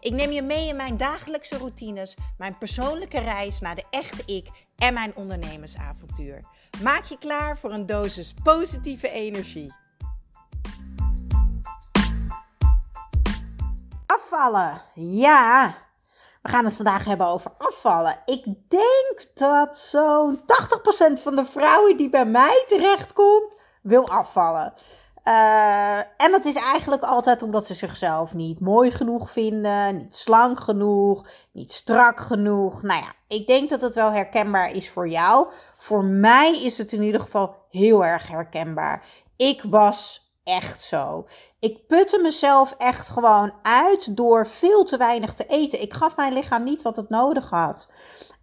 Ik neem je mee in mijn dagelijkse routines, mijn persoonlijke reis naar de echte ik en mijn ondernemersavontuur. Maak je klaar voor een dosis positieve energie. Afvallen. Ja, we gaan het vandaag hebben over afvallen. Ik denk dat zo'n 80% van de vrouwen die bij mij terechtkomt, wil afvallen. Uh, en dat is eigenlijk altijd omdat ze zichzelf niet mooi genoeg vinden, niet slank genoeg, niet strak genoeg. Nou ja, ik denk dat het wel herkenbaar is voor jou. Voor mij is het in ieder geval heel erg herkenbaar. Ik was echt zo. Ik putte mezelf echt gewoon uit door veel te weinig te eten. Ik gaf mijn lichaam niet wat het nodig had.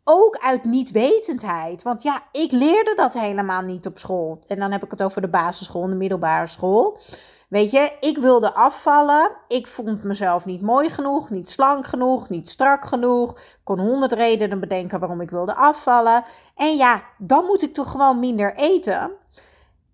Ook uit niet-wetendheid. Want ja, ik leerde dat helemaal niet op school. En dan heb ik het over de basisschool en de middelbare school. Weet je, ik wilde afvallen. Ik vond mezelf niet mooi genoeg, niet slank genoeg, niet strak genoeg. Ik kon honderd redenen bedenken waarom ik wilde afvallen. En ja, dan moet ik toch gewoon minder eten.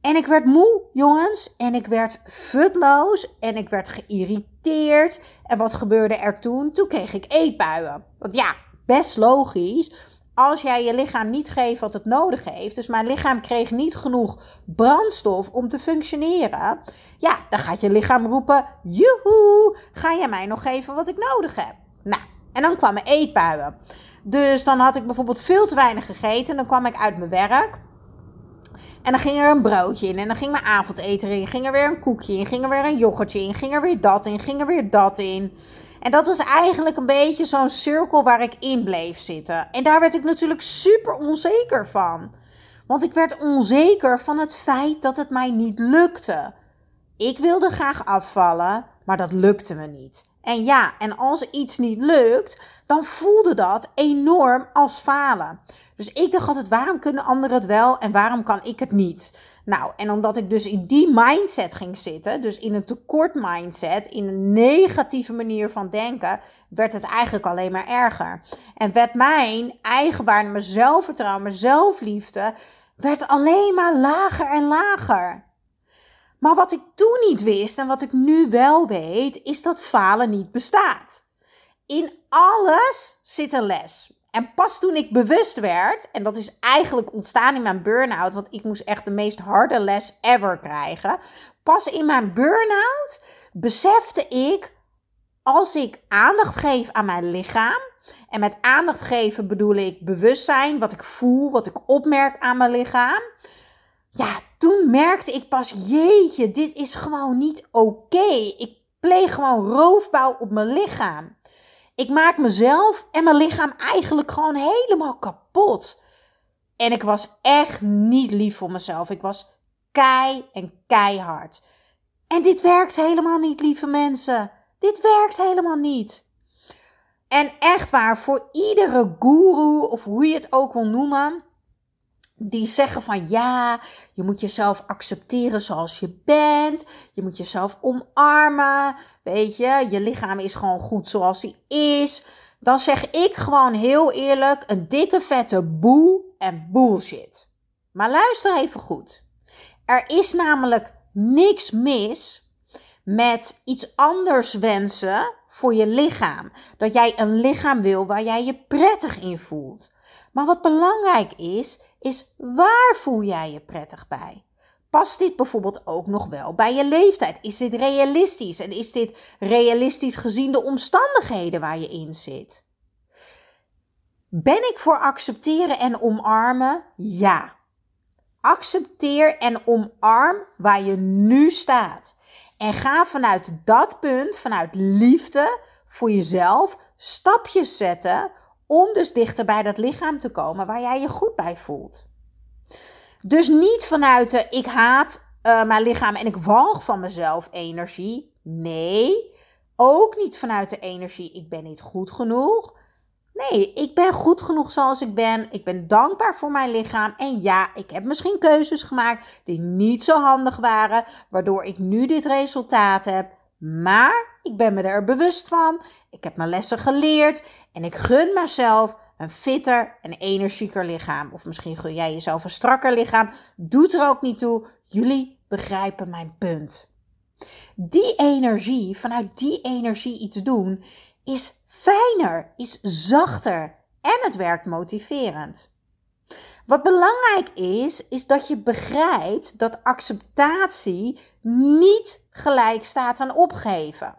En ik werd moe, jongens. En ik werd futloos. En ik werd geïrriteerd. En wat gebeurde er toen? Toen kreeg ik eetbuien. Want ja, best logisch. Als jij je lichaam niet geeft wat het nodig heeft, dus mijn lichaam kreeg niet genoeg brandstof om te functioneren, ja, dan gaat je lichaam roepen: Joehoe, ga jij mij nog geven wat ik nodig heb? Nou, en dan kwamen eetbuien. Dus dan had ik bijvoorbeeld veel te weinig gegeten. Dan kwam ik uit mijn werk. En dan ging er een broodje in. En dan ging mijn avondeten in. Ging er weer een koekje in. Ging er weer een yoghurtje in. Ging er weer dat in. Ging er weer dat in. En dat was eigenlijk een beetje zo'n cirkel waar ik in bleef zitten. En daar werd ik natuurlijk super onzeker van. Want ik werd onzeker van het feit dat het mij niet lukte. Ik wilde graag afvallen, maar dat lukte me niet. En ja, en als iets niet lukt, dan voelde dat enorm als falen. Dus ik dacht altijd, waarom kunnen anderen het wel en waarom kan ik het niet? Nou, en omdat ik dus in die mindset ging zitten, dus in een tekort mindset, in een negatieve manier van denken, werd het eigenlijk alleen maar erger. En werd mijn eigenwaarde, mijn zelfvertrouwen, mijn zelfliefde, werd alleen maar lager en lager. Maar wat ik toen niet wist en wat ik nu wel weet, is dat falen niet bestaat. In alles zit een les. En pas toen ik bewust werd, en dat is eigenlijk ontstaan in mijn burn-out, want ik moest echt de meest harde les ever krijgen. Pas in mijn burn-out besefte ik, als ik aandacht geef aan mijn lichaam, en met aandacht geven bedoel ik bewustzijn, wat ik voel, wat ik opmerk aan mijn lichaam. Ja, toen merkte ik pas, jeetje, dit is gewoon niet oké. Ik pleeg gewoon roofbouw op mijn lichaam. Ik maak mezelf en mijn lichaam eigenlijk gewoon helemaal kapot. En ik was echt niet lief voor mezelf. Ik was kei en keihard. En dit werkt helemaal niet, lieve mensen. Dit werkt helemaal niet. En echt waar, voor iedere guru of hoe je het ook wil noemen, die zeggen van ja, je moet jezelf accepteren zoals je bent. Je moet jezelf omarmen. Weet je, je lichaam is gewoon goed zoals hij is. Dan zeg ik gewoon heel eerlijk een dikke vette boe en bullshit. Maar luister even goed. Er is namelijk niks mis met iets anders wensen voor je lichaam. Dat jij een lichaam wil waar jij je prettig in voelt. Maar wat belangrijk is, is waar voel jij je prettig bij? Past dit bijvoorbeeld ook nog wel bij je leeftijd? Is dit realistisch? En is dit realistisch gezien de omstandigheden waar je in zit? Ben ik voor accepteren en omarmen? Ja. Accepteer en omarm waar je nu staat. En ga vanuit dat punt, vanuit liefde voor jezelf, stapjes zetten om dus dichter bij dat lichaam te komen waar jij je goed bij voelt. Dus niet vanuit de ik haat uh, mijn lichaam en ik walg van mezelf energie. Nee, ook niet vanuit de energie ik ben niet goed genoeg. Nee, ik ben goed genoeg zoals ik ben. Ik ben dankbaar voor mijn lichaam. En ja, ik heb misschien keuzes gemaakt die niet zo handig waren, waardoor ik nu dit resultaat heb. Maar ik ben me er bewust van. Ik heb mijn lessen geleerd en ik gun mezelf een fitter en energieker lichaam. Of misschien gun jij jezelf een strakker lichaam. Doet er ook niet toe. Jullie begrijpen mijn punt. Die energie, vanuit die energie iets doen, is fijner, is zachter en het werkt motiverend. Wat belangrijk is, is dat je begrijpt dat acceptatie niet gelijk staat aan opgeven.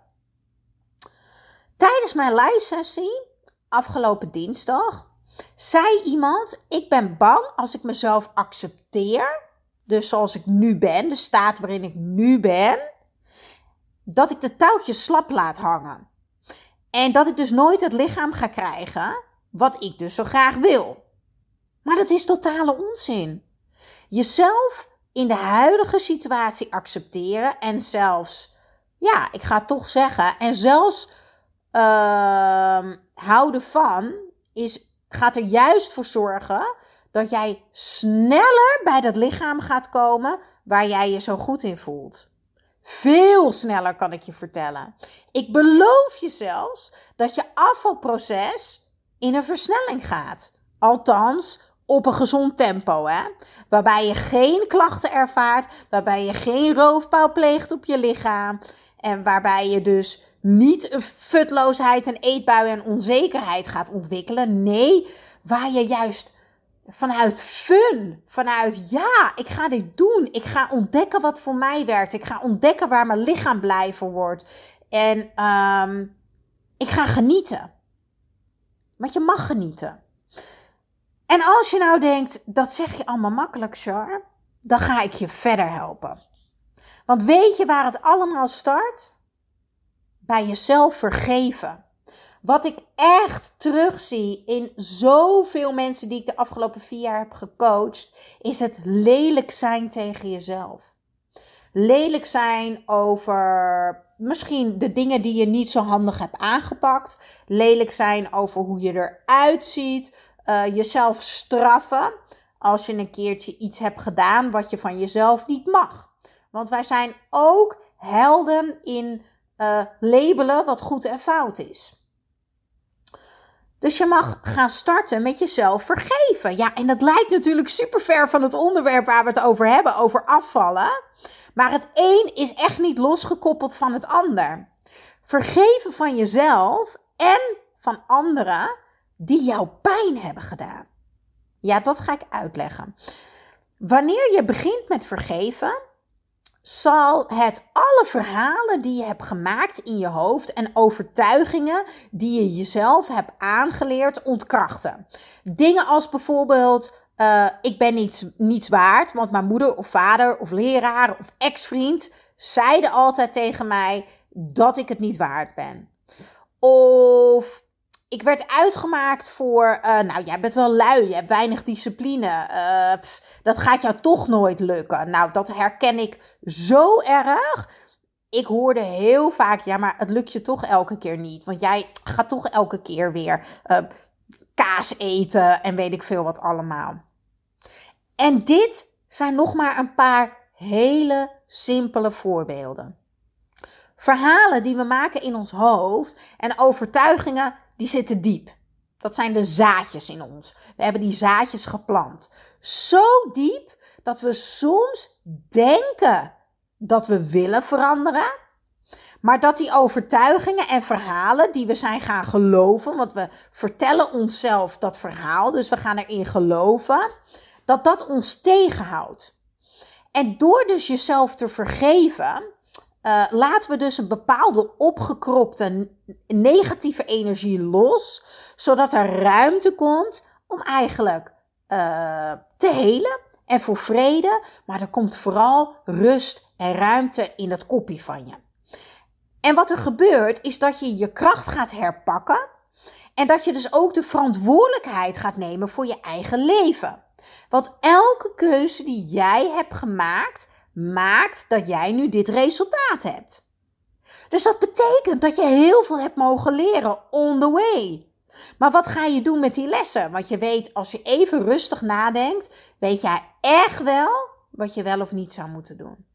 Tijdens mijn live sessie afgelopen dinsdag zei iemand: Ik ben bang als ik mezelf accepteer, dus zoals ik nu ben, de staat waarin ik nu ben, dat ik de touwtjes slap laat hangen. En dat ik dus nooit het lichaam ga krijgen wat ik dus zo graag wil. Maar dat is totale onzin. Jezelf in de huidige situatie accepteren en zelfs, ja, ik ga toch zeggen, en zelfs uh, houden van, is, gaat er juist voor zorgen dat jij sneller bij dat lichaam gaat komen waar jij je zo goed in voelt. Veel sneller kan ik je vertellen. Ik beloof je zelfs dat je afvalproces in een versnelling gaat. Althans, op een gezond tempo, hè? Waarbij je geen klachten ervaart, waarbij je geen roofbouw pleegt op je lichaam en waarbij je dus niet een futloosheid, een eetbui en onzekerheid gaat ontwikkelen. Nee, waar je juist vanuit fun, vanuit ja, ik ga dit doen. Ik ga ontdekken wat voor mij werkt. Ik ga ontdekken waar mijn lichaam blij voor wordt. En um, ik ga genieten. Want je mag genieten. En als je nou denkt, dat zeg je allemaal makkelijk, Char, dan ga ik je verder helpen. Want weet je waar het allemaal start? Bij jezelf vergeven. Wat ik echt terugzie in zoveel mensen die ik de afgelopen vier jaar heb gecoacht, is het lelijk zijn tegen jezelf. Lelijk zijn over misschien de dingen die je niet zo handig hebt aangepakt. Lelijk zijn over hoe je eruit ziet. Uh, jezelf straffen als je een keertje iets hebt gedaan wat je van jezelf niet mag. Want wij zijn ook helden in uh, labelen wat goed en fout is. Dus je mag gaan starten met jezelf vergeven. Ja, en dat lijkt natuurlijk super ver van het onderwerp waar we het over hebben, over afvallen. Maar het een is echt niet losgekoppeld van het ander. Vergeven van jezelf en van anderen die jou pijn hebben gedaan. Ja, dat ga ik uitleggen. Wanneer je begint met vergeven, zal het alle verhalen die je hebt gemaakt in je hoofd en overtuigingen die je jezelf hebt aangeleerd ontkrachten. Dingen als bijvoorbeeld. Uh, ik ben niets, niets waard, want mijn moeder of vader of leraar of ex-vriend zeiden altijd tegen mij dat ik het niet waard ben. Of ik werd uitgemaakt voor, uh, nou, jij bent wel lui, je hebt weinig discipline. Uh, dat gaat jou toch nooit lukken. Nou, dat herken ik zo erg. Ik hoorde heel vaak, ja, maar het lukt je toch elke keer niet. Want jij gaat toch elke keer weer uh, kaas eten en weet ik veel wat allemaal. En dit zijn nog maar een paar hele simpele voorbeelden. Verhalen die we maken in ons hoofd en overtuigingen die zitten diep. Dat zijn de zaadjes in ons. We hebben die zaadjes geplant. Zo diep dat we soms denken dat we willen veranderen. Maar dat die overtuigingen en verhalen die we zijn gaan geloven, want we vertellen onszelf dat verhaal, dus we gaan erin geloven, dat dat ons tegenhoudt. En door dus jezelf te vergeven, uh, laten we dus een bepaalde opgekropte negatieve energie los, zodat er ruimte komt om eigenlijk uh, te helen en voor vrede, maar er komt vooral rust en ruimte in dat kopje van je. En wat er gebeurt is dat je je kracht gaat herpakken en dat je dus ook de verantwoordelijkheid gaat nemen voor je eigen leven. Want elke keuze die jij hebt gemaakt, maakt dat jij nu dit resultaat hebt. Dus dat betekent dat je heel veel hebt mogen leren on the way. Maar wat ga je doen met die lessen? Want je weet, als je even rustig nadenkt, weet jij echt wel wat je wel of niet zou moeten doen.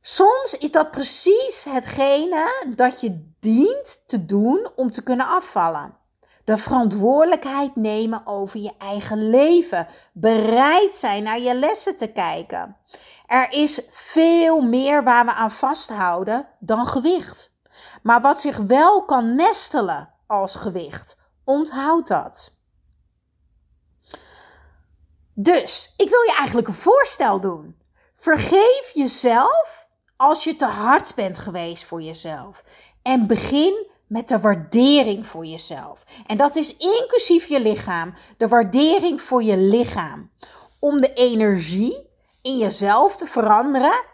Soms is dat precies hetgene dat je dient te doen om te kunnen afvallen. De verantwoordelijkheid nemen over je eigen leven. Bereid zijn naar je lessen te kijken. Er is veel meer waar we aan vasthouden dan gewicht. Maar wat zich wel kan nestelen als gewicht, onthoud dat. Dus ik wil je eigenlijk een voorstel doen. Vergeef jezelf als je te hard bent geweest voor jezelf. En begin met de waardering voor jezelf. En dat is inclusief je lichaam. De waardering voor je lichaam. Om de energie in jezelf te veranderen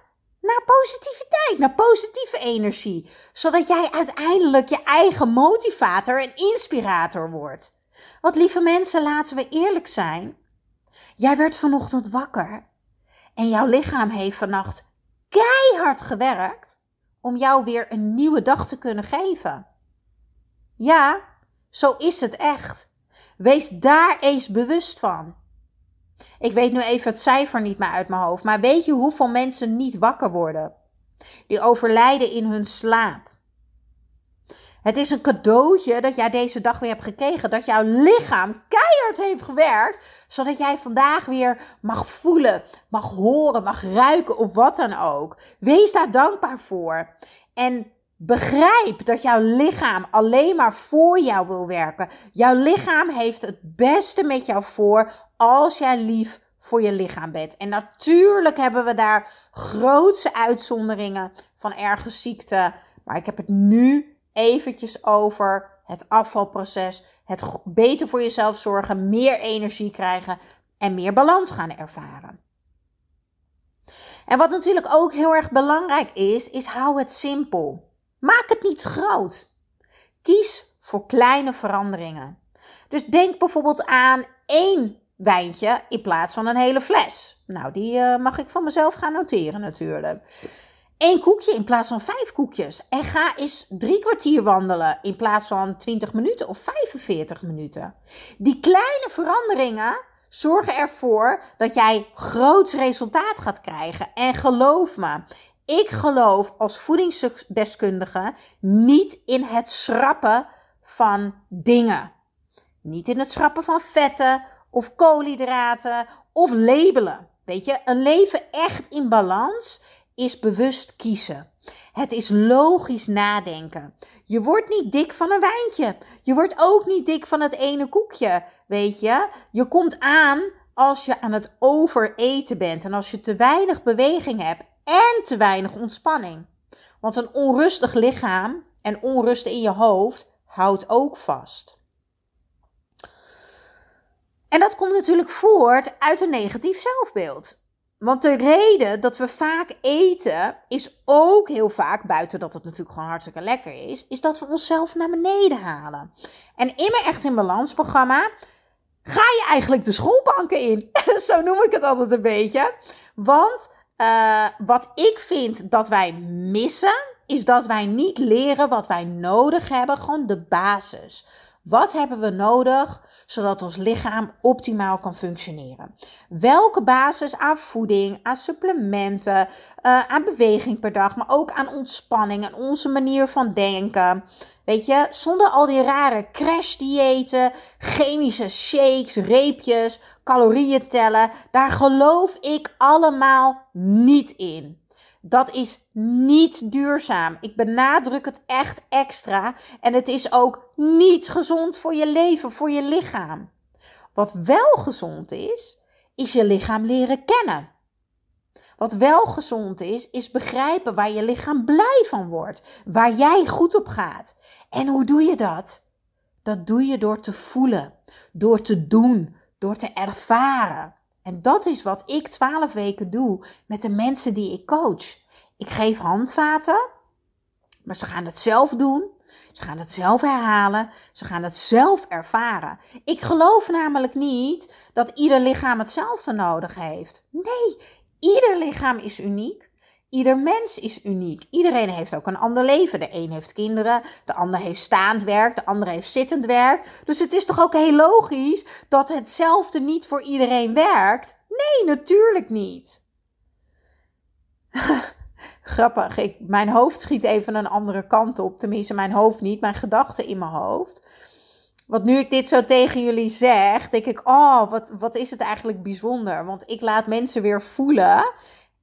naar positiviteit, naar positieve energie. Zodat jij uiteindelijk je eigen motivator en inspirator wordt. Want lieve mensen, laten we eerlijk zijn. Jij werd vanochtend wakker. En jouw lichaam heeft vannacht keihard gewerkt om jou weer een nieuwe dag te kunnen geven. Ja, zo is het echt. Wees daar eens bewust van. Ik weet nu even het cijfer niet meer uit mijn hoofd, maar weet je hoeveel mensen niet wakker worden? Die overlijden in hun slaap. Het is een cadeautje dat jij deze dag weer hebt gekregen. Dat jouw lichaam keihard heeft gewerkt. Zodat jij vandaag weer mag voelen, mag horen, mag ruiken of wat dan ook. Wees daar dankbaar voor. En begrijp dat jouw lichaam alleen maar voor jou wil werken. Jouw lichaam heeft het beste met jou voor als jij lief voor je lichaam bent. En natuurlijk hebben we daar grootse uitzonderingen van ergens ziekte. Maar ik heb het nu eventjes over het afvalproces, het beter voor jezelf zorgen, meer energie krijgen en meer balans gaan ervaren. En wat natuurlijk ook heel erg belangrijk is, is hou het simpel. Maak het niet groot. Kies voor kleine veranderingen. Dus denk bijvoorbeeld aan één wijntje in plaats van een hele fles. Nou, die uh, mag ik van mezelf gaan noteren natuurlijk één koekje in plaats van vijf koekjes. En ga eens drie kwartier wandelen in plaats van 20 minuten of 45 minuten. Die kleine veranderingen zorgen ervoor dat jij groots resultaat gaat krijgen. En geloof me, ik geloof als voedingsdeskundige niet in het schrappen van dingen. Niet in het schrappen van vetten of koolhydraten of labelen. Weet je, een leven echt in balans is bewust kiezen. Het is logisch nadenken. Je wordt niet dik van een wijntje. Je wordt ook niet dik van het ene koekje. Weet je? Je komt aan als je aan het overeten bent en als je te weinig beweging hebt en te weinig ontspanning. Want een onrustig lichaam en onrust in je hoofd houdt ook vast. En dat komt natuurlijk voort uit een negatief zelfbeeld. Want de reden dat we vaak eten is ook heel vaak, buiten dat het natuurlijk gewoon hartstikke lekker is, is dat we onszelf naar beneden halen. En in mijn Echt in Balans programma ga je eigenlijk de schoolbanken in. Zo noem ik het altijd een beetje. Want uh, wat ik vind dat wij missen, is dat wij niet leren wat wij nodig hebben, gewoon de basis. Wat hebben we nodig zodat ons lichaam optimaal kan functioneren? Welke basis aan voeding, aan supplementen, uh, aan beweging per dag, maar ook aan ontspanning en onze manier van denken? Weet je, zonder al die rare crash-diëten, chemische shakes, reepjes, calorieën tellen, daar geloof ik allemaal niet in. Dat is niet duurzaam. Ik benadruk het echt extra. En het is ook niet gezond voor je leven, voor je lichaam. Wat wel gezond is, is je lichaam leren kennen. Wat wel gezond is, is begrijpen waar je lichaam blij van wordt, waar jij goed op gaat. En hoe doe je dat? Dat doe je door te voelen, door te doen, door te ervaren. En dat is wat ik twaalf weken doe met de mensen die ik coach. Ik geef handvaten, maar ze gaan het zelf doen. Ze gaan het zelf herhalen. Ze gaan het zelf ervaren. Ik geloof namelijk niet dat ieder lichaam hetzelfde nodig heeft. Nee, ieder lichaam is uniek. Ieder mens is uniek. Iedereen heeft ook een ander leven. De een heeft kinderen, de ander heeft staand werk, de ander heeft zittend werk. Dus het is toch ook heel logisch dat hetzelfde niet voor iedereen werkt? Nee, natuurlijk niet. Grappig, ik, mijn hoofd schiet even een andere kant op. Tenminste, mijn hoofd niet, mijn gedachten in mijn hoofd. Want nu ik dit zo tegen jullie zeg, denk ik, oh, wat, wat is het eigenlijk bijzonder. Want ik laat mensen weer voelen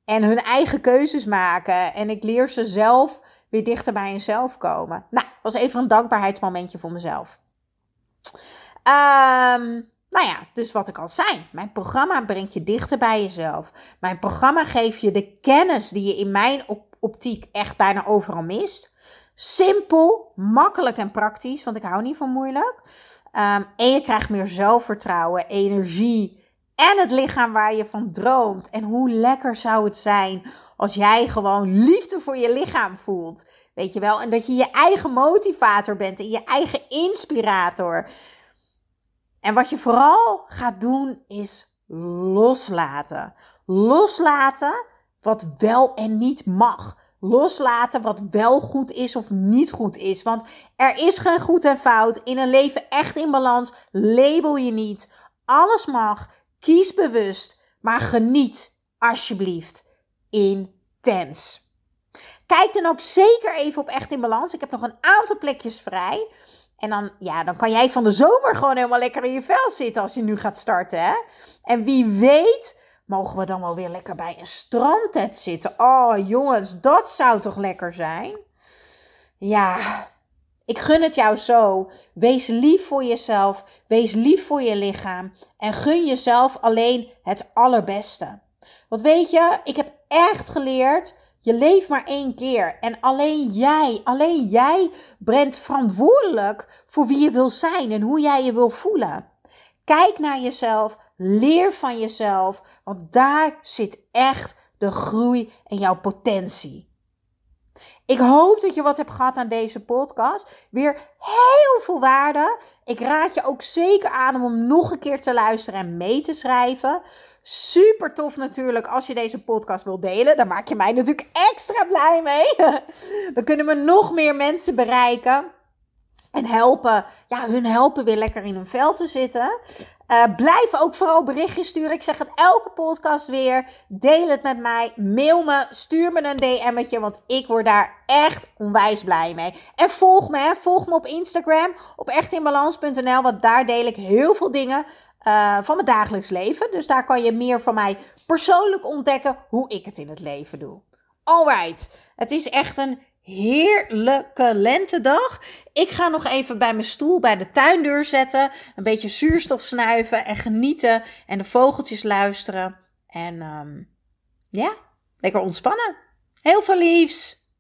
en hun eigen keuzes maken. En ik leer ze zelf weer dichter bij hunzelf komen. Nou, was even een dankbaarheidsmomentje voor mezelf. Um, nou ja, dus wat ik al zei, mijn programma brengt je dichter bij jezelf. Mijn programma geeft je de kennis die je in mijn optiek echt bijna overal mist. Simpel, makkelijk en praktisch, want ik hou niet van moeilijk. Um, en je krijgt meer zelfvertrouwen, energie en het lichaam waar je van droomt. En hoe lekker zou het zijn als jij gewoon liefde voor je lichaam voelt. Weet je wel? En dat je je eigen motivator bent en je eigen inspirator. En wat je vooral gaat doen is loslaten. Loslaten wat wel en niet mag. Loslaten wat wel goed is of niet goed is. Want er is geen goed en fout. In een leven echt in balans. Label je niet. Alles mag. Kies bewust. Maar geniet alsjeblieft intens. Kijk dan ook zeker even op Echt in Balans. Ik heb nog een aantal plekjes vrij. En dan, ja, dan kan jij van de zomer gewoon helemaal lekker in je vel zitten als je nu gaat starten. Hè? En wie weet, mogen we dan wel weer lekker bij een strandtent zitten. Oh jongens, dat zou toch lekker zijn? Ja, ik gun het jou zo. Wees lief voor jezelf. Wees lief voor je lichaam. En gun jezelf alleen het allerbeste. Want weet je, ik heb echt geleerd je leeft maar één keer en alleen jij, alleen jij bent verantwoordelijk voor wie je wil zijn en hoe jij je wil voelen. Kijk naar jezelf, leer van jezelf, want daar zit echt de groei en jouw potentie. Ik hoop dat je wat hebt gehad aan deze podcast. Weer heel veel waarde. Ik raad je ook zeker aan om hem nog een keer te luisteren en mee te schrijven. Super tof natuurlijk als je deze podcast wil delen. Daar maak je mij natuurlijk extra blij mee. Dan kunnen we nog meer mensen bereiken. En helpen, ja, hun helpen weer lekker in hun vel te zitten. Uh, blijf ook vooral berichtjes sturen. Ik zeg het elke podcast weer. Deel het met mij. Mail me. Stuur me een DM'tje. Want ik word daar echt onwijs blij mee. En volg me. Hè. Volg me op Instagram. Op echtinbalans.nl. Want daar deel ik heel veel dingen uh, van mijn dagelijks leven. Dus daar kan je meer van mij persoonlijk ontdekken. Hoe ik het in het leven doe. Alright. Het is echt een heerlijke lentedag. Ik ga nog even bij mijn stoel bij de tuindeur zetten. Een beetje zuurstof snuiven en genieten. En de vogeltjes luisteren. En um, ja, lekker ontspannen. Heel veel liefs.